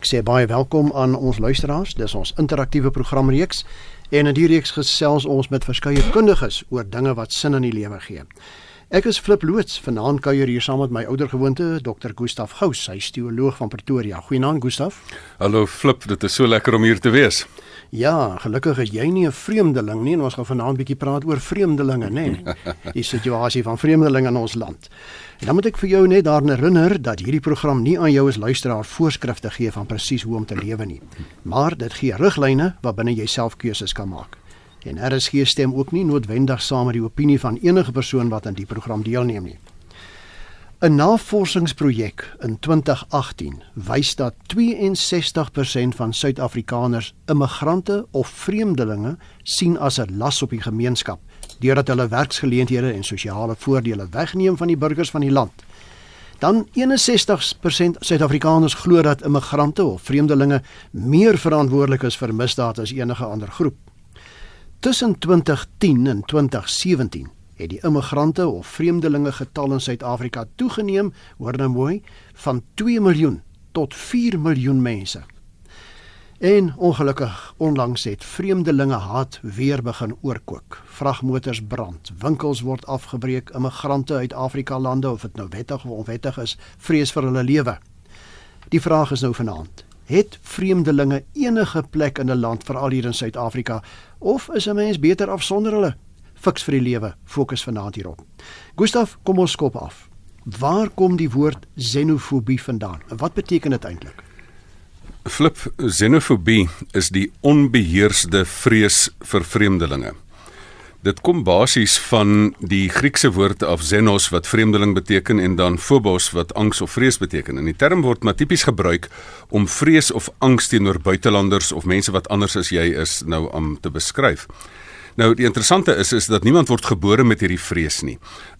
Ek sê baie welkom aan ons luisteraars. Dis ons interaktiewe programreeks en in hierdie reeks gesels ons met verskeie kundiges oor dinge wat sin in die lewe gee. Ek is Flip Loots, vanaand kuier hier saam met my ouer gewoonte Dr. Gustaf Gous, hy is teoloog van Pretoria. Goeienaand Gustaf. Hallo Flip, dit is so lekker om hier te wees. Ja, gelukkig is jy nie 'n vreemdeling nie en ons gaan vanaand bietjie praat oor vreemdelinge, nê? Die situasie van vreemdelinge in ons land. En dan moet ek vir jou net daaraan herinner dat hierdie program nie aan jou as luisteraar voorskrifte gee van presies hoe om te lewe nie, maar dit gee riglyne waarbinne jy self keuses kan maak. En RSG stem ook nie noodwendig saam met die opinie van enige persoon wat aan die program deelneem nie. 'n Navorsingsprojek in 2018 wys dat 62% van Suid-Afrikaners immigrante of vreemdelinge sien as 'n las op die gemeenskap deurdat hulle werksgeleenthede en sosiale voordele wegneem van die burgers van die land. Dan 61% Suid-Afrikaners glo dat immigrante of vreemdelinge meer verantwoordelik is vir misdade as enige ander groep. Tussen 2010 en 2017 het die immigrante of vreemdelinge getal in Suid-Afrika toegeneem, hoor nou mooi, van 2 miljoen tot 4 miljoen mense. En ongelukkig onlangs het vreemdelinge haat weer begin oorkook. Vragmotors brand, winkels word afgebreek, immigrante uit Afrika lande of dit nou wettig of onwettig is, vrees vir hulle lewe. Die vraag is nou vanaand: Het vreemdelinge enige plek in 'n land veral hier in Suid-Afrika of is 'n mens beter af sonder hulle? Fiks vir die lewe fokus vanaand hierop. Gustaf, kom ons skop af. Waar kom die woord xenofobie vandaan? En wat beteken dit eintlik? Flip xenofobie is die onbeheersde vrees vir vreemdelinge. Dit kom basies van die Griekse woord af xenos wat vreemdeling beteken en dan phobos wat angs of vrees beteken. En die term word maar tipies gebruik om vrees of angs teenoor buitelanders of mense wat anders as jy is nou om te beskryf. Nou die interessante is is dat niemand word gebore met hierdie vrees nie.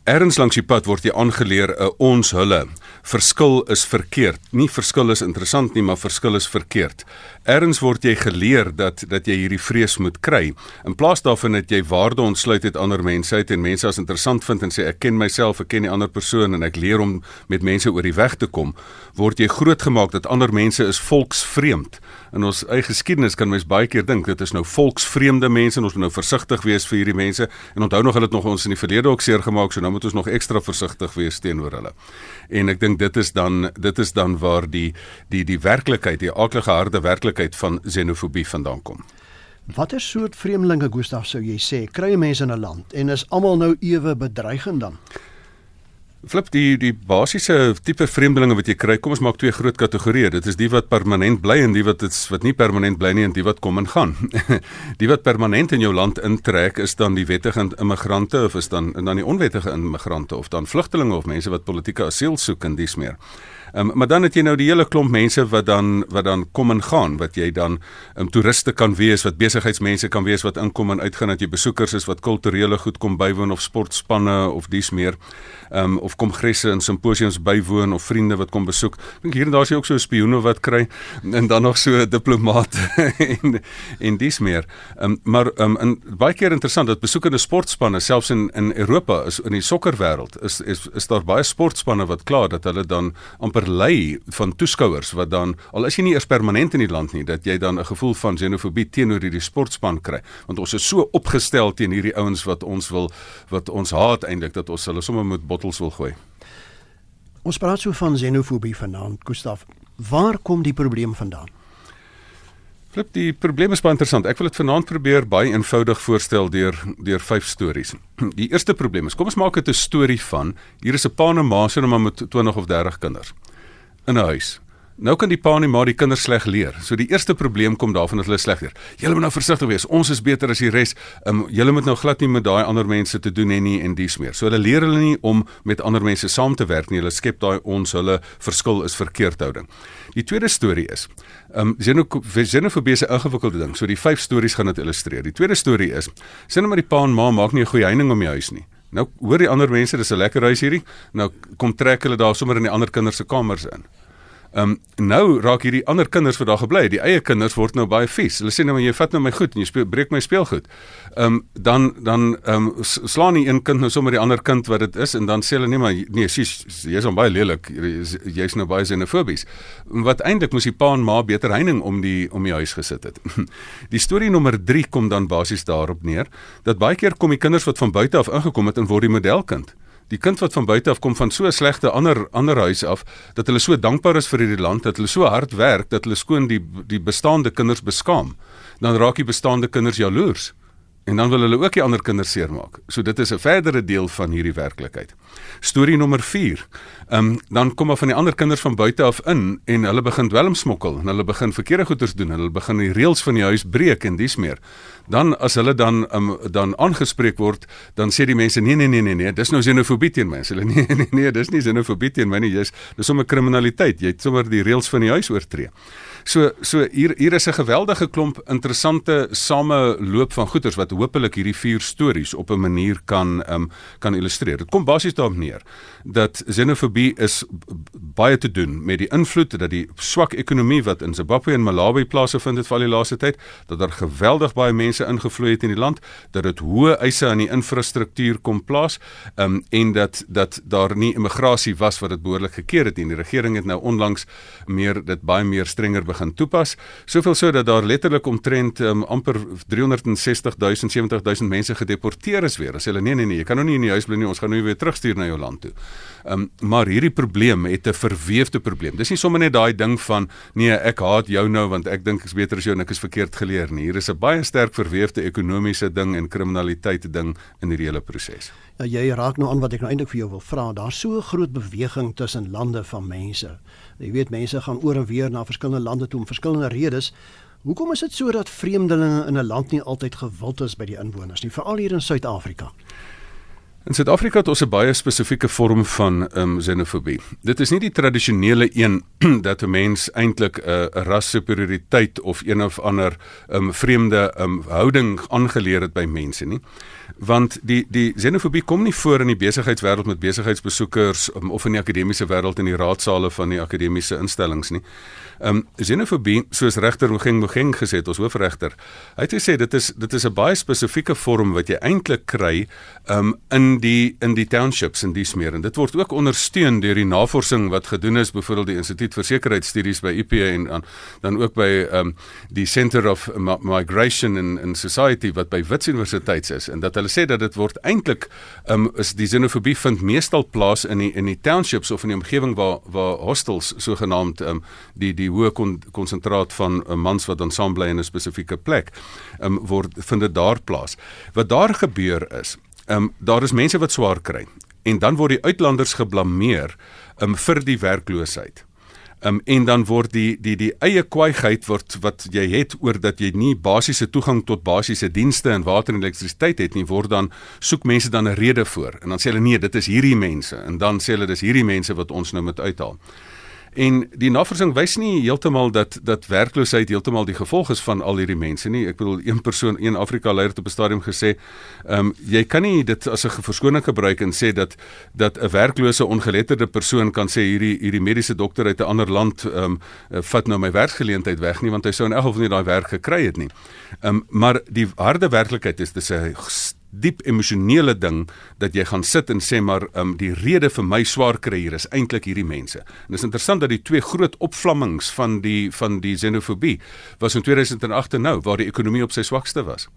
Erns langs die pad word jy aangeleer 'n ons hulle. Verskil is verkeerd. Nie verskil is interessant nie, maar verskil is verkeerd. Erns word jy geleer dat dat jy hierdie vrees moet kry. In plaas daarvan dat jy waarde ontsluit uit ander mense uit en mense as interessant vind en sê ek ken myself, ek ken die ander persoon en ek leer om met mense oor die weg te kom, word jy grootgemaak dat ander mense is volksvreemd. In ons eie geskiedenis kan mens baie keer dink dit is nou volksvreemde mense en ons moet nou versigtig wees vir hierdie mense en onthou nog hulle het nog ons in die verlede ook seer gemaak so nou moet ons nog ekstra versigtig wees teenoor hulle. En ek dink dit is dan dit is dan waar die die die werklikheid, die aardige harde werklikheid van xenofobie vandaan kom. Watter soort vreemdelinge Gustaf sou jy sê kry mense in 'n land en is almal nou ewe bedreigend dan? Flip die die basiese tipe vreemdelinge wat jy kry, kom ons maak twee groot kategorieë. Dit is die wat permanent bly en die wat dit wat nie permanent bly nie en die wat kom en gaan. die wat permanent in jou land intrek is dan die wettige immigrante of is dan dan die onwettige immigrante of dan vlugtelinge of mense wat politieke asiel soek en dis meer. Um, maar dan het jy nou die hele klomp mense wat dan wat dan kom en gaan, wat jy dan um, toeriste kan wees, wat besigheidsmense kan wees wat inkom en uitgaan, dat jy besoekers is wat kulturele goed kom bywoon of sportspanne of dis meer. Um, of kongresse en simposiums bywoon of vriende wat kom besoek. Ek dink hier en daar is jy ook so 'n spioene wat kry en dan nog so 'n diplomaat en en dis meer. Um, maar um, in baie keer interessant dat besoekende sportspanne selfs in in Europa is in die sokkerwêreld is, is is daar baie sportspanne wat klaar dat hulle dan amper verlei van toeskouers wat dan al is jy nie eers permanent in die land nie dat jy dan 'n gevoel van xenofobie teenoor hierdie sportspan kry want ons is so opgestel teen hierdie ouens wat ons wil wat ons haat eintlik dat ons hulle sommer met bottels wil gooi. Ons praat so van xenofobie vanaand Gustaf. Waar kom die probleem vandaan? Flip, die probleem is baie interessant. Ek wil dit vanaand probeer baie eenvoudig voorstel deur deur vyf stories. Die eerste probleem is, kom ons maak dit 'n storie van hier is 'n pa en 'n ma se nou met 20 of 30 kinders in 'n huis. Nou kan die pa en die ma die kinders sleg leer. So die eerste probleem kom daarvan dat hulle sleg leer. Julle moet nou versigtig wees. Ons is beter as die res. Um, julle moet nou glad nie met daai ander mense te doen hê nie en dies meer. So hulle leer hulle nie om met ander mense saam te werk nie. Hulle skep daai ons hulle verskil is verkeerd houding. Die tweede storie is, ehm um, xenofobie is 'n ingewikkelde ding. So die vyf stories gaan dit illustreer. Die tweede storie is, sien nou maar die pa en ma maak nie 'n goeie heining om die huis nie. Nou hoor die ander mense dis 'n lekker huis hierdie. Nou kom trek hulle daar sommer in die ander kinders se kamers in. Ehm um, nou raak hierdie ander kinders wat daar gebly die eie kinders word nou baie vies. Hulle sê nou maar jy vat nou my goed en jy speel, breek my speelgoed. Ehm um, dan dan ehm um, slaan die een kind nou sommer die ander kind wat dit is en dan sê hulle nee maar nee, sies jy's hom baie lelik. Jy's nou baie xenofobies. Wat eintlik moes die pa en ma beter heining om die om die huis gesit het. die storie nommer 3 kom dan basies daarop neer dat baie keer kom die kinders wat van buite af ingekom het en word die modelkind die kind wat van buite af kom van so 'n slegte ander ander huis af dat hulle so dankbaar is vir hierdie land dat hulle so hard werk dat hulle skoon die die bestaande kinders beskaam dan raak die bestaande kinders jaloers en dan wil hulle ook die ander kinders seermaak. So dit is 'n verdere deel van hierdie werklikheid. Storie nommer 4. Ehm um, dan kom maar van die ander kinders van buite af in en hulle begin dwelm smokkel en hulle begin verkeerde goeders doen. Hulle begin die reëls van die huis breek en dis meer. Dan as hulle dan um, dan aangespreek word, dan sê die mense nee nee nee nee nee, dis nou xenofobie teen my. Hulle nee nee nee, dis nie xenofobie teen my nie, dis dis sommer kriminaliteit. Jy het sommer die reëls van die huis oortree. So so hier hier is 'n geweldige klomp interessante sameloop van goeters wat hopelik hierdie vier stories op 'n manier kan um, kan illustreer. Dit kom basies daarop neer dat xenofobie is baie te doen met die invloed dat die swak ekonomie wat in Zimbabwe en Malawi plaasvind het vir al die laaste tyd, dat daar geweldig baie mense ingevloei het in die land, dat dit hoë eise aan die infrastruktuur kom plaas, um, en dat dat daar nie immigrasie was wat dit behoorlik gekeer het nie. Die regering het nou onlangs meer dit baie meer strenger begin toepas. Soveel so dat daar letterlik omtrent um, amper 360 000 70 000 mense gedeporteer is weer. As hulle nee nee nee, jy kan nou nie in die huis bly nie, ons gaan nou weer terugstuur na jou land toe. Um, maar hierdie probleem het 'n verweefde probleem. Dis nie sommer net daai ding van nee, ek haat jou nou want ek dink ek's beter as jou en ek is verkeerd geleer nie. Hier is 'n baie sterk verweefde ekonomiese ding en kriminaliteit ding in hierdie hele proses. Ja, jy raak nou aan wat ek nou eintlik vir jou wil vra. Daar's so 'n groot beweging tussen lande van mense. Jy weet mense gaan oor en weer na verskillende lande toe om verskillende redes. Hoekom is dit so dat vreemdelinge in 'n land nie altyd gewild is by die inwoners nie, veral hier in Suid-Afrika? In Suid-Afrika het ons 'n baie spesifieke vorm van ehm um, xenofobie. Dit is nie die tradisionele een dat 'n mens eintlik 'n uh, rassuperioriteit of een of ander ehm um, vreemde ehm um, houding aangeleer het by mense nie. Want die die xenofobie kom nie voor in die besigheidswêreld met besigheidsbesoekers um, of in die akademiese wêreld in die raadsale van die akademiese instellings nie. Ehm um, xenofobie, soos regter Mogeng Mogeng gesê het, ons hoofregter, hy het gesê dit is dit is 'n baie spesifieke vorm wat jy eintlik kry ehm um, in die in die townships en dis meer en dit word ook ondersteun deur die navorsing wat gedoen is byvoorbeeld die Instituut vir Sekuriteitsstudies by IP en dan dan ook by ehm um, die Center of Migration and, and Society wat by Wits Universiteit is en dat hulle sê dat dit word eintlik ehm um, is die xenofobie vind meestal plaas in die in die townships of in die omgewing waar waar hostels sogenaamd ehm um, die die hoë konsentraat van 'n uh, mans wat dan saam bly in 'n spesifieke plek, ehm um, word vind dit daar plaas. Wat daar gebeur is, ehm um, daar is mense wat swaar kry en dan word die uitlanders geblameer um, vir die werkloosheid. Um, en dan word die die die eie kwaaiheid word wat jy het oor dat jy nie basiese toegang tot basiese dienste en water en elektrisiteit het nie word dan soek mense dan 'n rede voor en dan sê hulle nee dit is hierdie mense en dan sê hulle dis hierdie mense wat ons nou moet uithaal. En die navorsing wys nie heeltemal dat dat werkloosheid heeltemal die gevolg is van al hierdie mense nie. Ek bedoel een persoon, een Afrika leier het op 'n stadium gesê, ehm um, jy kan nie dit as 'n verskoning gebruik en sê dat dat 'n werklose ongeletterde persoon kan sê hierdie hierdie mediese dokter uit 'n ander land ehm um, vat nou my werkgeleentheid weg nie want hy sou in elk geval nie daai werk gekry het nie. Ehm um, maar die harde werklikheid is dis 'n diep emosionele ding dat jy gaan sit en sê maar um, die rede vir my swaar kry hier is eintlik hierdie mense. En dit is interessant dat die twee groot opvlammings van die van die xenofobie was in 2008 en nou waar die ekonomie op sy swakste was.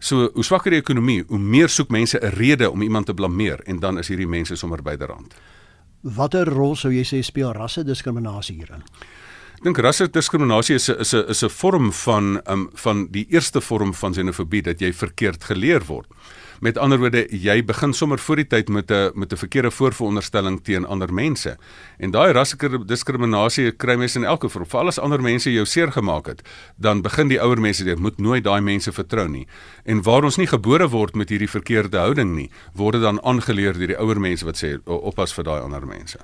So hoe swakker die ekonomie, hoe meer soek mense 'n rede om iemand te blameer en dan is hierdie mense sommer byderhand. Watter rol sou jy sê speel rasse diskriminasie hierin? Ek dink rasdiskriminasie is 'n is 'n is 'n vorm van um, van die eerste vorm van xenofobie dat jy verkeerd geleer word. Met ander woorde, jy begin sommer voor die tyd met 'n met 'n verkeerde voorveronderstelling teen ander mense. En daai rasdiskriminasie kry mense in elke vorm. Veral as ander mense jou seer gemaak het, dan begin die ouer mense sê, "Moet nooit daai mense vertrou nie." En waar ons nie gebore word met hierdie verkeerde houding nie, word dit dan aangeleer deur die ouer mense wat sê, "Oppas vir daai ander mense."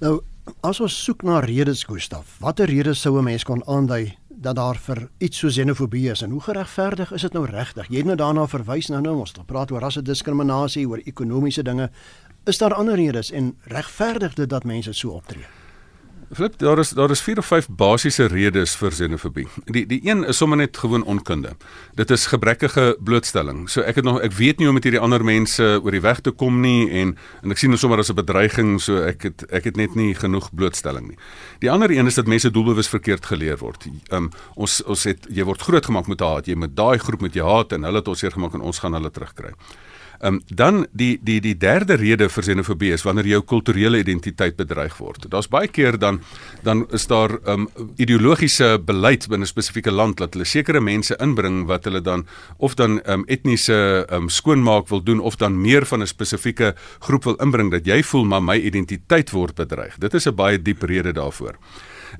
Nou As ons soek na redes, Gustaf, watter redes sou 'n mens kon aandui dat daar vir iets so xenofobie is en hoe geregverdig is dit nou regtig? Jy het nou daarna verwys nou nou ons het gepraat oor rasse diskriminasie, oor ekonomiese dinge. Is daar ander redes en regverdig dit dat mense so optree? Flip, daar is daar is vier of vyf basiese redes vir xenofobie. Die die een is sommer net gewoon onkunde. Dit is gebrekkige blootstelling. So ek het nog ek weet nie hoe om met hierdie ander mense oor die weg te kom nie en en ek sien dit sommer as 'n bedreiging, so ek het ek het net nie genoeg blootstelling nie. Die ander een is dat mense doelbewus verkeerd geleer word. Um ons ons het jy word grootgemaak met haat. Jy moet daai groep met jou haat en hulle het ons seer gemaak en ons gaan hulle terugkry. Ehm um, dan die die die derde rede vir xenofobie is wanneer jou kulturele identiteit bedreig word. Daar's baie keer dan dan is daar ehm um, ideologiese beleid binne 'n spesifieke land dat hulle sekere mense inbring wat hulle dan of dan ehm um, etniese ehm um, skoonmaak wil doen of dan meer van 'n spesifieke groep wil inbring dat jy voel maar my identiteit word bedreig. Dit is 'n baie diep rede daarvoor.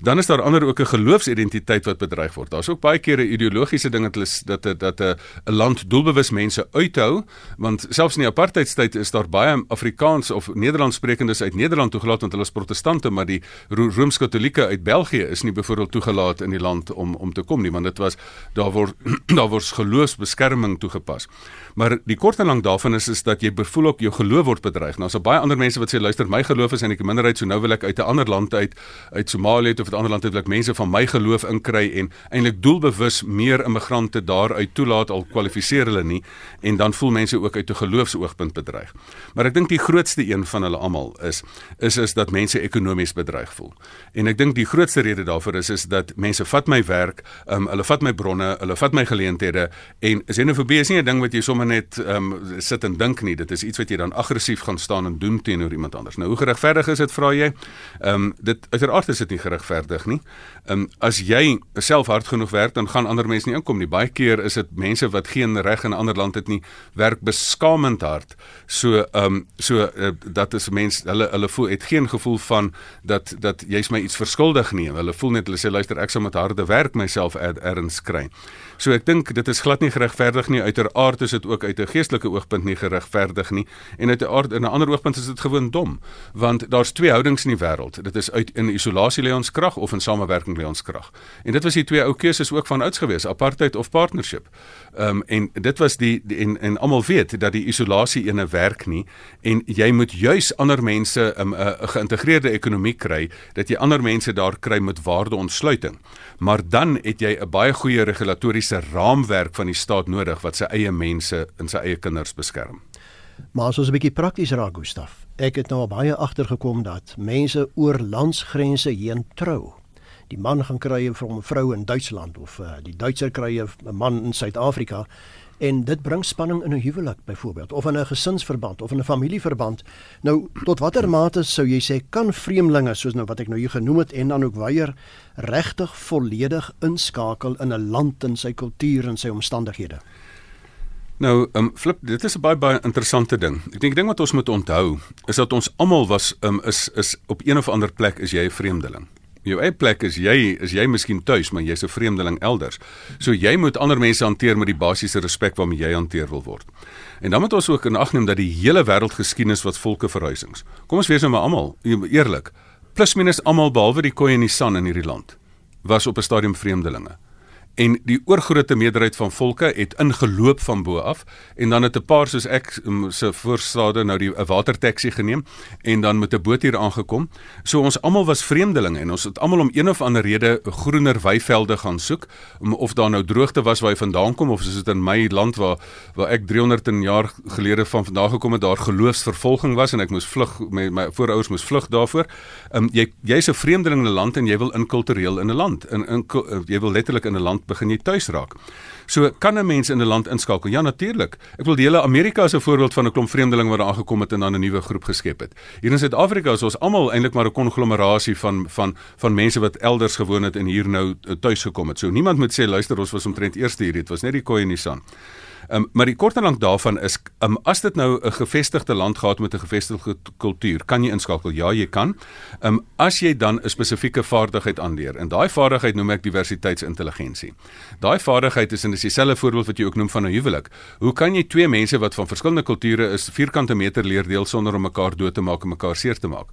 Dan is daar ander ook 'n geloofsidentiteit wat bedreig word. Daar's ook baie kere ideologiese dinge dat dat dat 'n land doelbewus mense uithou, want selfs in die apartheidstyd is daar baie Afrikaans of Nederlandssprekendes uit Nederland toegelaat want hulle is protestante, maar die Rooms-Katolieke uit België is nie byvoorbeeld toegelaat in die land om om te kom nie, want dit was daar word daar word geloofsbeskerming toegepas. Maar die kort en lank daarvan is is dat jy bevoel ook jou geloof word bedreig. Nou, daar's baie ander mense wat sê luister, my geloof is in die minderheid, so nou wil ek uit 'n ander land uit uit Somalië of 'n ander land het wil ek mense van my geloof inkry en eintlik doelbewus meer immigrante daar uit toelaat al kwalifiseer hulle nie en dan voel mense ook uit 'n geloofsoogpunt bedreig. Maar ek dink die grootste een van hulle almal is is is dat mense ekonomies bedreig voel. En ek dink die grootste rede daarvoor is is dat mense vat my werk, um, hulle vat my bronne, hulle vat my geleenthede en xenofobie is nie 'n ding wat jy sommer net um, sit en dink nie, dit is iets wat jy dan aggressief gaan staan en doen teenoor iemand anders. Nou hoe geregverdig is dit vra jy? Ehm um, dit uiteraard is dit nie geregverdig regverdig nie. Ehm um, as jy self hard genoeg werk dan gaan ander mense nie inkom nie. Baie keer is dit mense wat geen reg in 'n ander land het nie, werk beskamend hard. So ehm um, so uh, dat is mense hulle hulle voel het geen gevoel van dat dat jy's my iets verskuldig nie. Hulle voel net hulle sê luister ek sal met harde werk myself erns kry. So ek dink dit is glad nie geregverdig nie. Uiteraard is dit ook uit 'n geestelike oogpunt nie geregverdig nie en uit 'n aard in 'n ander oogpunt is dit gewoon dom want daar's twee houdings in die wêreld. Dit is uit in isolasie lê ons krag of in samewerking lê ons krag. En dit was die twee ou keuses ook van ouds gewees, apartheid of partnership. Ehm um, en dit was die, die en en almal weet dat die isolasie ene werk nie en jy moet juis ander mense 'n um, 'n geïntegreerde ekonomie kry dat jy ander mense daar kry met waardeontsluiting. Maar dan het jy 'n baie goeie regulatoriese raamwerk van die staat nodig wat sy eie mense en sy eie kinders beskerm. Maar as ons 'n bietjie prakties raak, Gustaf. Ek het nou baie agtergekom dat mense oor landsgrense heen trou. Die man gaan kry vir 'n vrou in Duitsland of uh, die Duitser kry 'n man in Suid-Afrika en dit bring spanning in 'n huwelik byvoorbeeld of in 'n gesinsverband of in 'n familieverband. Nou tot watter mate sou jy sê kan vreemdelinge soos nou wat ek nou hier genoem het en dan ook weier regtig volledig inskakel in 'n land en sy kultuur en sy omstandighede? Nou, um, flip, dit is 'n baie baie interessante ding. Ek dink ding wat ons moet onthou is dat ons almal was um, is is op een of ander plek is jy 'n vreemdeling. Jou eie plek is jy is jy miskien tuis, maar jy's 'n vreemdeling elders. So jy moet ander mense hanteer met die basiese respek waarmee jy hanteer wil word. En dan moet ons ook in ag neem dat die hele wêreld geskiedenis wat volke verhuisings. Kom ons wees nou maar almal eerlik. Plus minus almal behalwe die Khoi en die San in hierdie land was op 'n stadium vreemdelinge en die oorgrootste meerderheid van volke het ingeloop van bo af en dan het 'n paar soos ek se voorstade nou die 'n watertaxi geneem en dan met 'n boot hier aangekom. So ons almal was vreemdelinge en ons het almal om een of ander rede groener weivelde gaan soek um, of daar nou droogte was waar hy vandaan kom of soos dit in my land waar waar ek 300 jaar gelede van vandaan gekom het daar geloofsvervolging was en ek moes vlug my, my voorouers moes vlug daarvoor. Um, jy jy's 'n vreemdeling in 'n land en jy wil inkultureel in 'n land in, in jy wil letterlik in 'n land begin jy tuis raak. So kan 'n mens in 'n land inskakel? Ja, natuurlik. Ek wil die hele Amerika as 'n voorbeeld van 'n klomp vreemdelinge wat daar aangekom het en dan 'n nuwe groep geskep het. Hier in Suid-Afrika is ons almal eintlik maar 'n konglomerasie van van van mense wat elders gewoon het en hier nou eh, tuis gekom het. So niemand moet sê luister ons was omtrent eerste hier, dit was net die Khoi en die San. Um, maar die kort en lank daarvan is um, as dit nou 'n gevestigde land gehad met 'n gevestigde kultuur, kan jy inskakel. Ja, jy kan. Um, as jy dan 'n spesifieke vaardigheid aanleer en daai vaardigheid noem ek diversiteitsintelligensie. Daai vaardigheid is in 'n dis dieselfde voorbeeld wat jy ook noem van 'n huwelik. Hoe kan jy twee mense wat van verskillende kulture is vierkante meter leer deel sonder om mekaar dood te maak en mekaar seer te maak?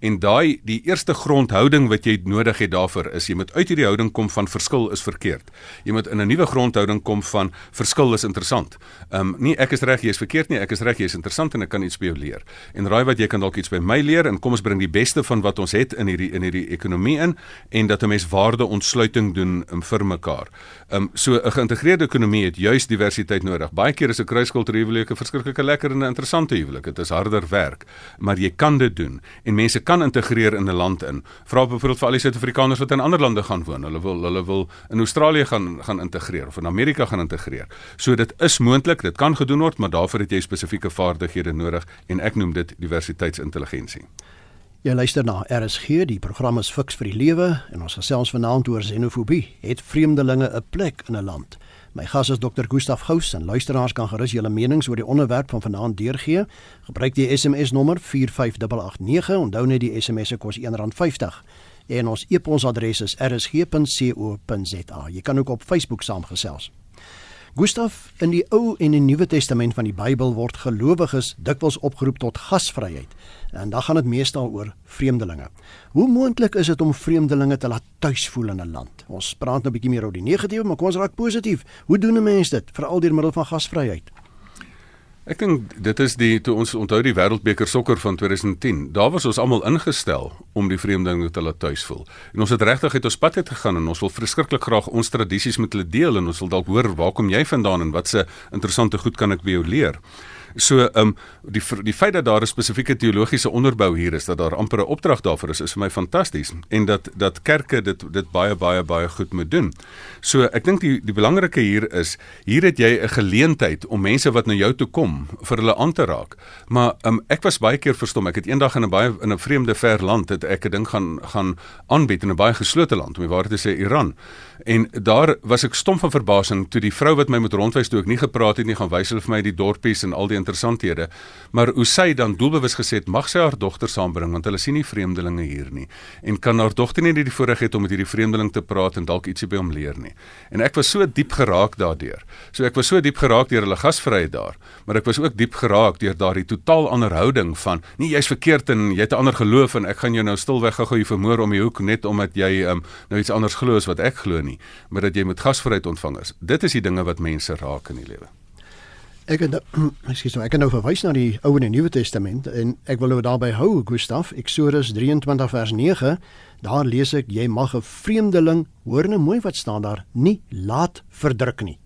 En daai die eerste grondhouding wat jy nodig het daarvoor is jy moet uit hierdie houding kom van verskil is verkeerd. Jy moet in 'n nuwe grondhouding kom van verskil is interessant. Ehm um, nie ek is reg, jy is verkeerd nie, ek is reg, jy is interessant en ek kan iets by jou leer. En raai wat jy kan dalk iets by my leer en kom ons bring die beste van wat ons het in hierdie in hierdie ekonomie in en dat 'n mens waarde ontsluiting doen um, vir mekaar. Ehm um, so 'n geïntegreerde ekonomie het juis diversiteit nodig. Baie keer is 'n kruiskultuur huwelik 'n verskriklike lekker en 'n interessante huwelik. Dit is harder werk, maar jy kan dit doen en mense kan integreer in 'n land in. Vra byvoorbeeld vir al die Suid-Afrikaners wat in ander lande gaan woon. Hulle wil hulle wil in Australië gaan gaan integreer of in Amerika gaan integreer. So dit is moontlik, dit kan gedoen word, maar daarvoor het jy spesifieke vaardighede nodig en ek noem dit diversiteitsintelligensie. Jy luister na RSG, die program is Fix vir die Lewe en ons gesels vanaand oor xenofobie. Het vreemdelinge 'n plek in 'n land? My gas is Dr. Gustaf Gous en luisteraars kan gerus julle menings oor die onderwerp van vanaand deurgee. Gebruik die SMS nommer 45889. Onthou net die SMS se kos R1.50 en ons e-posadres is rsg.co.za. Jy kan ook op Facebook saamgesels. Gustaf, in die Ou en die Nuwe Testament van die Bybel word gelowiges dikwels opgeroep tot gasvryheid. En dan gaan dit meestal oor vreemdelinge. Hoe moontlik is dit om vreemdelinge te laat tuis voel in 'n land? Ons praat nou 'n bietjie meer oor die negatiewe, maar kom ons raak positief. Hoe doen 'n mens dit veral deur middel van gasvryheid? Ek dink dit is die toe ons onthou die Wêreldbeker sokker van 2010. Daar was ons almal ingestel om die vreemdelinge te laat tuis voel. En ons het regtig uit ons pad uit gegaan en ons wil verskriklik graag ons tradisies met hulle deel en ons wil dalk hoor waar kom jy vandaan en wat se interessante goed kan ek by jou leer. So ehm um, die die feit dat daar 'n spesifieke teologiese onderbou hier is dat daar amper 'n opdrag daarvoor is is vir my fantasties en dat dat kerke dit dit baie baie baie goed moet doen. So ek dink die die belangrike hier is hier het jy 'n geleentheid om mense wat na jou toe kom vir hulle aan te raak. Maar ehm um, ek was baie keer verstom. Ek het eendag in 'n baie in 'n vreemde ver land het ek 'n ding gaan gaan aanbied in 'n baie geslote land, om die waarheid te sê Iran. En daar was ek stom van verbasing toe die vrou wat my moet rondwys toe ek nie gepraat het nie gaan wys hulle vir my die dorpies en al die interessanthede. Maar hoe sy dan doelbewus gesê het, mag sy haar dogter saambring want hulle sien nie vreemdelinge hier nie en kan haar dogter nie die voorreg het om met hierdie vreemdeling te praat en dalk ietsie by hom leer nie. En ek was so diep geraak daardeur. So ek was so diep geraak deur hulle gasvryheid daar, maar ek was ook diep geraak deur daardie totaal ander houding van nee, jy's verkeerd en jy het 'n ander geloof en ek gaan jou nou stilweg gou-gou vermoor om die hoek net omdat jy um, nou iets anders glo as wat ek glo nie, maar dat jy met gasvryheid ontvang is. Dit is die dinge wat mense raak in die lewe. Ek het ekskuus, ek kan nou verwys na die Ou en Nuwe Testament en ek wil nou daarby hou Gustaf, Eksodus 23 vers 9. Daar lees ek jy mag 'n vreemdeling, hoor nou mooi wat staan daar, nie laat verdruk nie.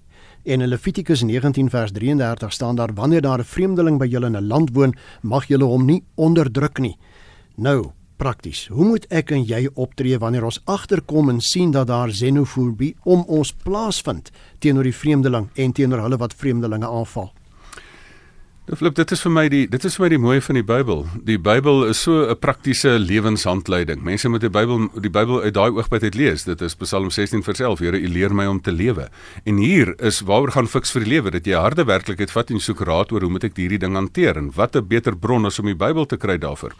En in Levitikus 19 vers 33 staan daar wanneer daar 'n vreemdeling by julle in 'n land woon, mag julle hom nie onderdruk nie. Nou, prakties. Hoe moet ek en jy optree wanneer ons agterkom en sien dat daar xenofobie om ons plaasvind teenoor die vreemdeling en teenoor hulle wat vreemdelinge aanval? Flip, dit is vir my die dit is vir my die mooie van die Bybel. Die Bybel is so 'n praktiese lewenshandleiding. Mense moet die Bybel die Bybel uit daai oogpunt uit lees. Dit is Psalm 16 vers 11. Here, U leer my om te lewe. En hier is waaroor gaan fiks vir die lewe dat jy harde werklikheid vat en soek raad oor hoe moet ek hierdie ding hanteer en wat 'n beter bron as om die Bybel te kry daarvoor.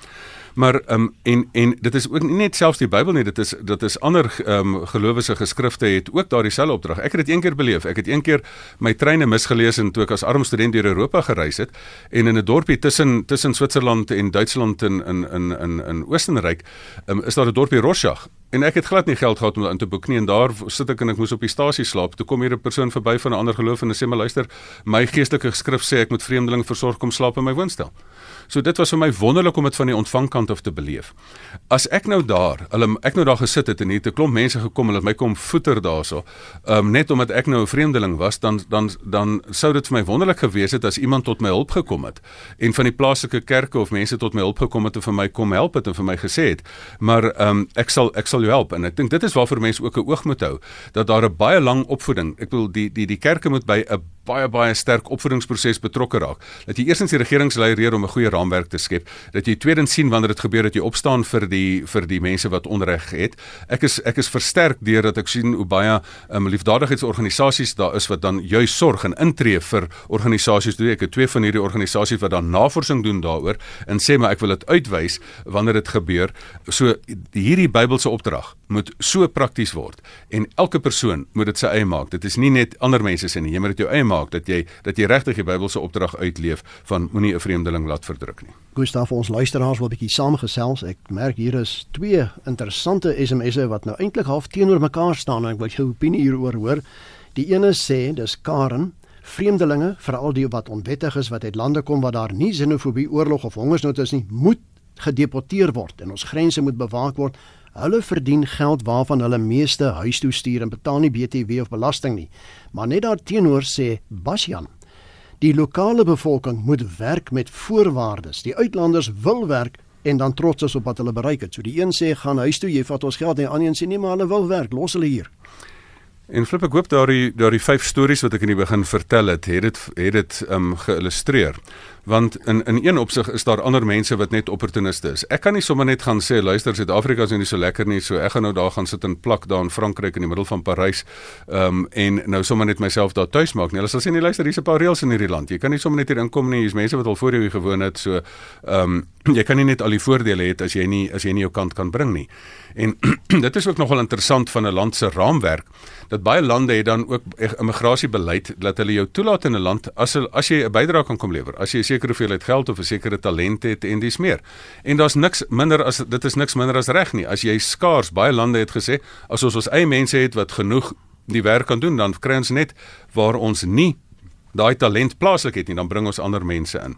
Maar ehm um, en en dit is ook nie net selfs die Bybel nie, dit is dit is ander ehm um, gelowige geskrifte het ook daardie selfe opdrag. Ek het dit een keer beleef. Ek het een keer my treine misgelees en toe ek as arm student deur Europa gereis het en in 'n dorpie tussen tussen Switserland en Duitsland in in in in in Oostenryk, um, is daar 'n dorpie Rorschach En ek het glad nie geld gehad om in te boek nie en daar sit ek en ek moes op die stasie slaap. Toe kom hier 'n persoon verby van 'n ander geloof en hy sê my luister, my geestelike skrif sê ek moet vreemdelinge versorg kom slaap in my woonstel. So dit was vir my wonderlik om dit van die ontvangkant af te beleef. As ek nou daar, hulle ek nou daar gesit het en hier 'n klomp mense gekom en hulle my kom voeter daarso, um, net omdat ek nou 'n vreemdeling was, dan dan dan sou dit vir my wonderlik gewees het as iemand tot my hulp gekom het en van die plaaslike kerke of mense tot my hulp gekom het en vir my kom help het en vir my gesê het, maar um, ek sal ek sal jou help en ek dink dit is waarvoor mense ook 'n oog moet hou dat daar 'n baie lang opvoeding, ek bedoel die die die kerke moet by 'n baie baie sterk opvoedingsproses betrokke raak. Dat jy eerstens die regeringsleier leer om 'n goeie raamwerk te skep, dat jy tweedens sien wanneer dit gebeur dat jy opstaan vir die vir die mense wat onreg het. Ek is ek is versterk deur dat ek sien hoe baie um, liefdadigheidsorganisasies daar is wat dan juis sorg en intree vir organisasies. Doen ek het twee van hierdie organisasies wat dan navorsing doen daaroor en sê maar ek wil dit uitwys wanneer dit gebeur. So hierdie Bybelse opdrag moet so prakties word en elke persoon moet dit sy eie maak. Dit is nie net ander mense se nie, jy moet dit jou eie maak dat jy dat jy regtig die Bybelse opdrag uitleef van moenie 'n vreemdeling laat verdruk nie. Gustav, ons luisteraars wil 'n bietjie saamgesels. Ek merk hier is twee interessante SMS'e wat nou eintlik half teenoor mekaar staan en ek wil jou opinie hieroor hoor. Die ene sê dis Karen Vreemdelinge, veral die wat onwettig is wat uit lande kom waar daar nie xenofobie, oorlog of hongersnood is nie, moet gedeporteer word en ons grense moet bewaak word. Hulle verdien geld waarvan hulle meeste huis toe stuur en betaal nie BTW of belasting nie. Maar net daarteenoor sê Basjan, die lokale bevolking moet werk met voorwaardes. Die uitlanders wil werk en dan trots is op wat hulle bereik het. So die een sê gaan huis toe, jy vat ons geld en die ander een sê nee, maar hulle wil werk, los hulle hier. En flip ek hoop daardie daardie vyf stories wat ek in die begin vertel het, het dit het dit um geillustreer want in in een opsig is daar ander mense wat net opportuniste is. Ek kan nie sommer net gaan sê luister Suid-Afrika is nie so lekker nie, so ek gaan nou daar gaan sit in plak daar in Frankryk in die middel van Parys. Ehm um, en nou sommer net myself daar tuis maak nie. Hulle sal sê nee luister, hier's 'n paar reëls in hierdie land. Jy kan nie sommer net hier inkom nie. Hier's mense wat al voor jou gewoon het. So ehm um, jy kan nie net al die voordele hê as jy nie as jy nie jou kant kan bring nie. En dit is ook nogal interessant van 'n land se raamwerk dat baie lande het dan ook immigrasiebeleid dat hulle jou toelaat in 'n land as as jy 'n bydrae kan kom lewer. As jy sekere hoeveelheid geld of 'n sekere talent het en dis meer. En daar's niks minder as dit is niks minder as reg nie. As jy skaars baie lande het gesê as ons ons eie mense het wat genoeg die werk kan doen, dan kry ons net waar ons nie daai talent plaaslik het nie, dan bring ons ander mense in.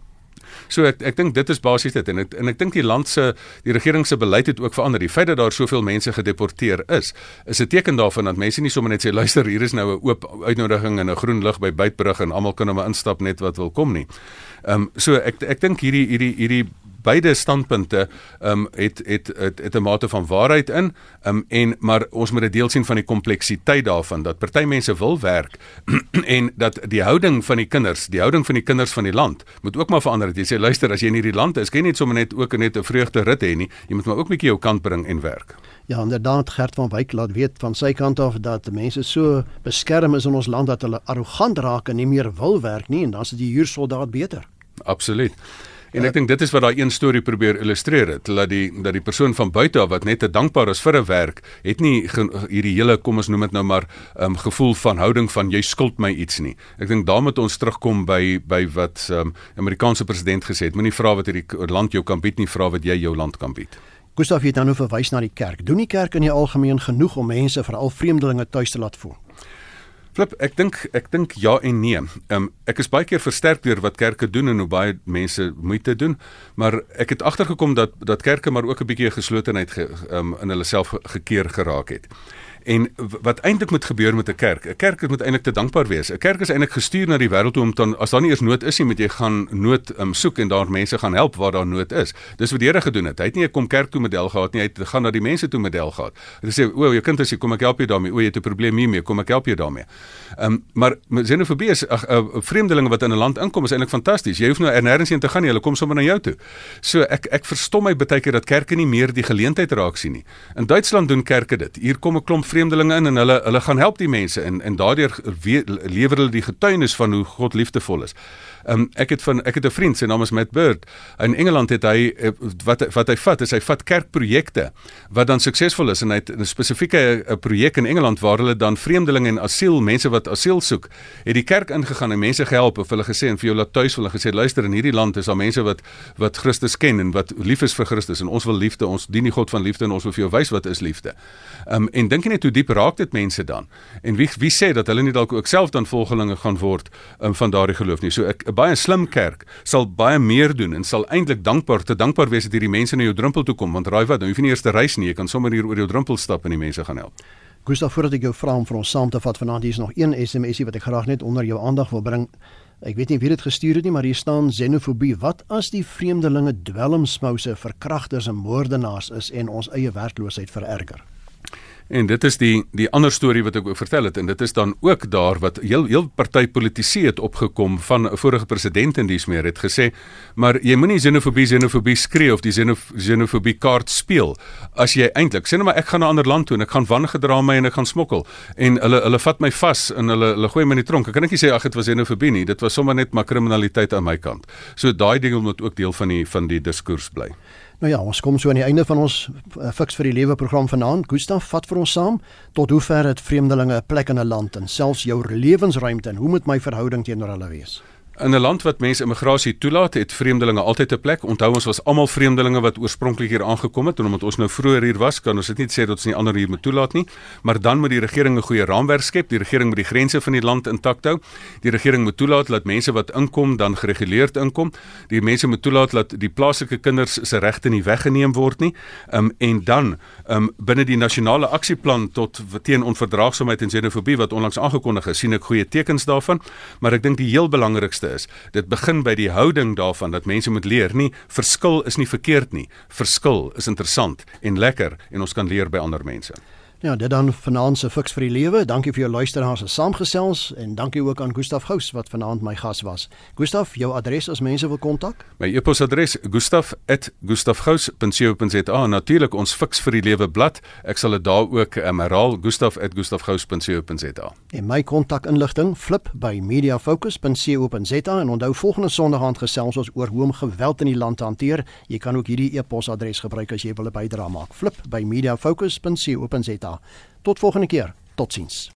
So ek ek dink dit is basies dit en ek, en ek dink die land se die regering se beleid het ook verander. Die feit dat daar soveel mense gedeporteer is, is 'n teken daarvan dat mense nie sommer net sê luister, hier is nou 'n oop uitnodiging en 'n groen lig by Beitbrug en almal kan nou maar instap net wat wil kom nie. Ehm um, so ek ek dink hierdie hierdie hierdie beide standpunte ehm um, het het het het 'n mate van waarheid in ehm um, en maar ons moet dit deel sien van die kompleksiteit daarvan dat party mense wil werk en dat die houding van die kinders, die houding van die kinders van die land moet ook maar verander. Jy sê luister, as jy in hierdie land is, kan jy net sommer net ook net 'n vreugde rit hê nie. Jy moet maar ook 'n bietjie jou kant bring en werk. Ja, inderdaad Gert van Wyk laat weet van sy kant af dat mense so beskerm is in ons land dat hulle arrogant raak en nie meer wil werk nie en dan is die huursoldaat beter. Absoluut. En ek dink dit is wat daai een storie probeer illustreer het, dat die dat die persoon van buite af wat net te dankbaar is vir 'n werk, het nie hierdie hele kom ons noem dit nou maar um, gevoel van houding van jy skuld my iets nie. Ek dink daarmee moet ons terugkom by by wat um, Amerikaanse president gesê het, moenie vra wat hierdie land jou kan bied nie, vra wat jy jou land kan bied. Gustav het dan nou verwys na die kerk. Doen die kerk in die algemeen genoeg om mense, veral vreemdelinge tuis te laat voel? Flip, ek dink ek dink ja en nee. Um, ek is baie keer versterk deur wat kerke doen en hoe baie mense moeite doen, maar ek het agtergekom dat dat kerke maar ook 'n bietjie geslotenheid ge, um, in hulle self gekeer geraak het. En wat eintlik moet gebeur met 'n kerk? 'n Kerk moet eintlik te dankbaar wees. 'n Kerk is eintlik gestuur na die wêreld om dan as daar nie eers nood is nie, moet jy gaan nood um, soek en daar mense gaan help waar daar nood is. Dis wat die Here gedoen het. Hy het nie 'n kom kerk toe model gehad nie, hy het gaan na die mense toe model gehad. Hy sê, "O, jou kind is hier, kom ek help jou daarmee. O, jy het 'n probleem hiermee, kom ek help jou daarmee." Ehm um, maar xenofobie is 'n uh, vreemdelinge wat in 'n land inkom is eintlik fantasties. Jy hoef nou nêrens heen te gaan nie, hulle kom sommer na jou toe. So ek ek verstom my baie keer dat kerke nie meer die geleentheid raak sien nie. In Duitsland doen kerke dit. Hier kom 'n klomp vreemdelinge in en hulle hulle gaan help die mense en en daardeur lewer hulle die getuienis van hoe God liefdevol is. Um, ek het van ek het 'n vriend sy naam is Matt Bird. In Engeland het hy eh, wat wat hy vat is hy vat kerkprojekte wat dan suksesvol is en hy het 'n spesifieke eh, projek in Engeland waar hulle dan vreemdelinge en asiel mense wat asiel soek, het die kerk ingegaan en mense gehelp of hulle gesê en vir jou laat tuis hulle gesê luister in hierdie land is daar mense wat wat Christus ken en wat lief is vir Christus en ons wil liefde ons dien die God van liefde en ons wil vir jou wys wat is liefde. Um, en dink jy net hoe diep raak dit mense dan? En wie wie sê dat hulle nie dalk ook self dan volgelinge gaan word um, van daardie geloof nie. So ek 'n baie slim kerk sal baie meer doen en sal eintlik dankbaar te dankbaar wees dat hierdie mense na jou drempel toe kom want raai wat nou hoef jy nie eers te reis nie jy kan sommer hier oor jou drempel stap en die mense gaan help. Gustav voordat ek jou vra om vir ons saam te vat vanaand hier is nog een SMSie wat ek graag net onder jou aandag wil bring. Ek weet nie wie dit gestuur het nie, maar hier staan xenofobie. Wat as die vreemdelinge dwelmsmouse, verkragters en moordenaars is en ons eie werkloosheid vererger? En dit is die die ander storie wat ek ook vertel het en dit is dan ook daar wat heel heel party politici het opgekom van 'n vorige president in dies meer het gesê maar jy moenie xenofobie xenofobie skree of die xenofobie kaart speel. As jy eintlik sê nou maar ek gaan na 'n ander land toe en ek gaan wangedra my en ek gaan smokkel. En hulle hulle vat my vas en hulle hulle gooi my in die tronk. Ek kan net sê ag dit was xenofobie nie. Dit was sommer net maar kriminaliteit aan my kant. So daai ding moet ook deel van die van die diskurs bly Nou ja, ons kom so aan die einde van ons uh, Fix vir die Lewe program vanaand. Gustaf, vat vir ons saam tot hoe ver het vreemdelinge 'n plek in 'n land en selfs jou lewensruimte en hoe moet my verhouding teenoor hulle wees? In 'n land wat mense immigrasie toelaat, het vreemdelinge altyd 'n plek. Onthou ons was almal vreemdelinge wat oorspronklik hier aangekom het en omdat ons nou vroeër hier was, kan ons dit nie sê dat ons nie ander hier moet toelaat nie, maar dan moet die regering 'n goeie raamwerk skep. Die regering moet die grense van die land intak hou. Die regering moet toelaat dat mense wat inkom dan gereguleerd inkom. Die mense moet toelaat dat die plaaslike kinders se regte nie weggeneem word nie. Um en dan um binne die nasionale aksieplan tot teen onverdraagsaamheid en xenofobie wat onlangs aangekondig is, sien ek goeie tekens daarvan, maar ek dink die heel belangrikste belangrikste is. Dit begin by die houding daarvan dat mense moet leer nie verskil is nie verkeerd nie. Verskil is interessant en lekker en ons kan leer by ander mense. Ja, dit dan vanaand se fiks vir die lewe. Dankie vir jou luisteraars se saamgesels en dankie ook aan Gustaf Gous wat vanaand my gas was. Gustaf, jou adres as mense wil kontak? My e-posadres gustaf@gustafgous.co.za. Natuurlik ons fiks vir die lewe blad. Ek sal dit daar ook um, herhaal gustaf@gustafgous.co.za. En my kontakinligting flip by mediafocus.co.za en onthou volgende Sondag aand gesels ons oor hoe om geweld in die land te hanteer. Jy kan ook hierdie e-posadres gebruik as jy wil 'n bydrae maak. Flip by mediafocus.co.za. Tot volgende keer. Totsiens.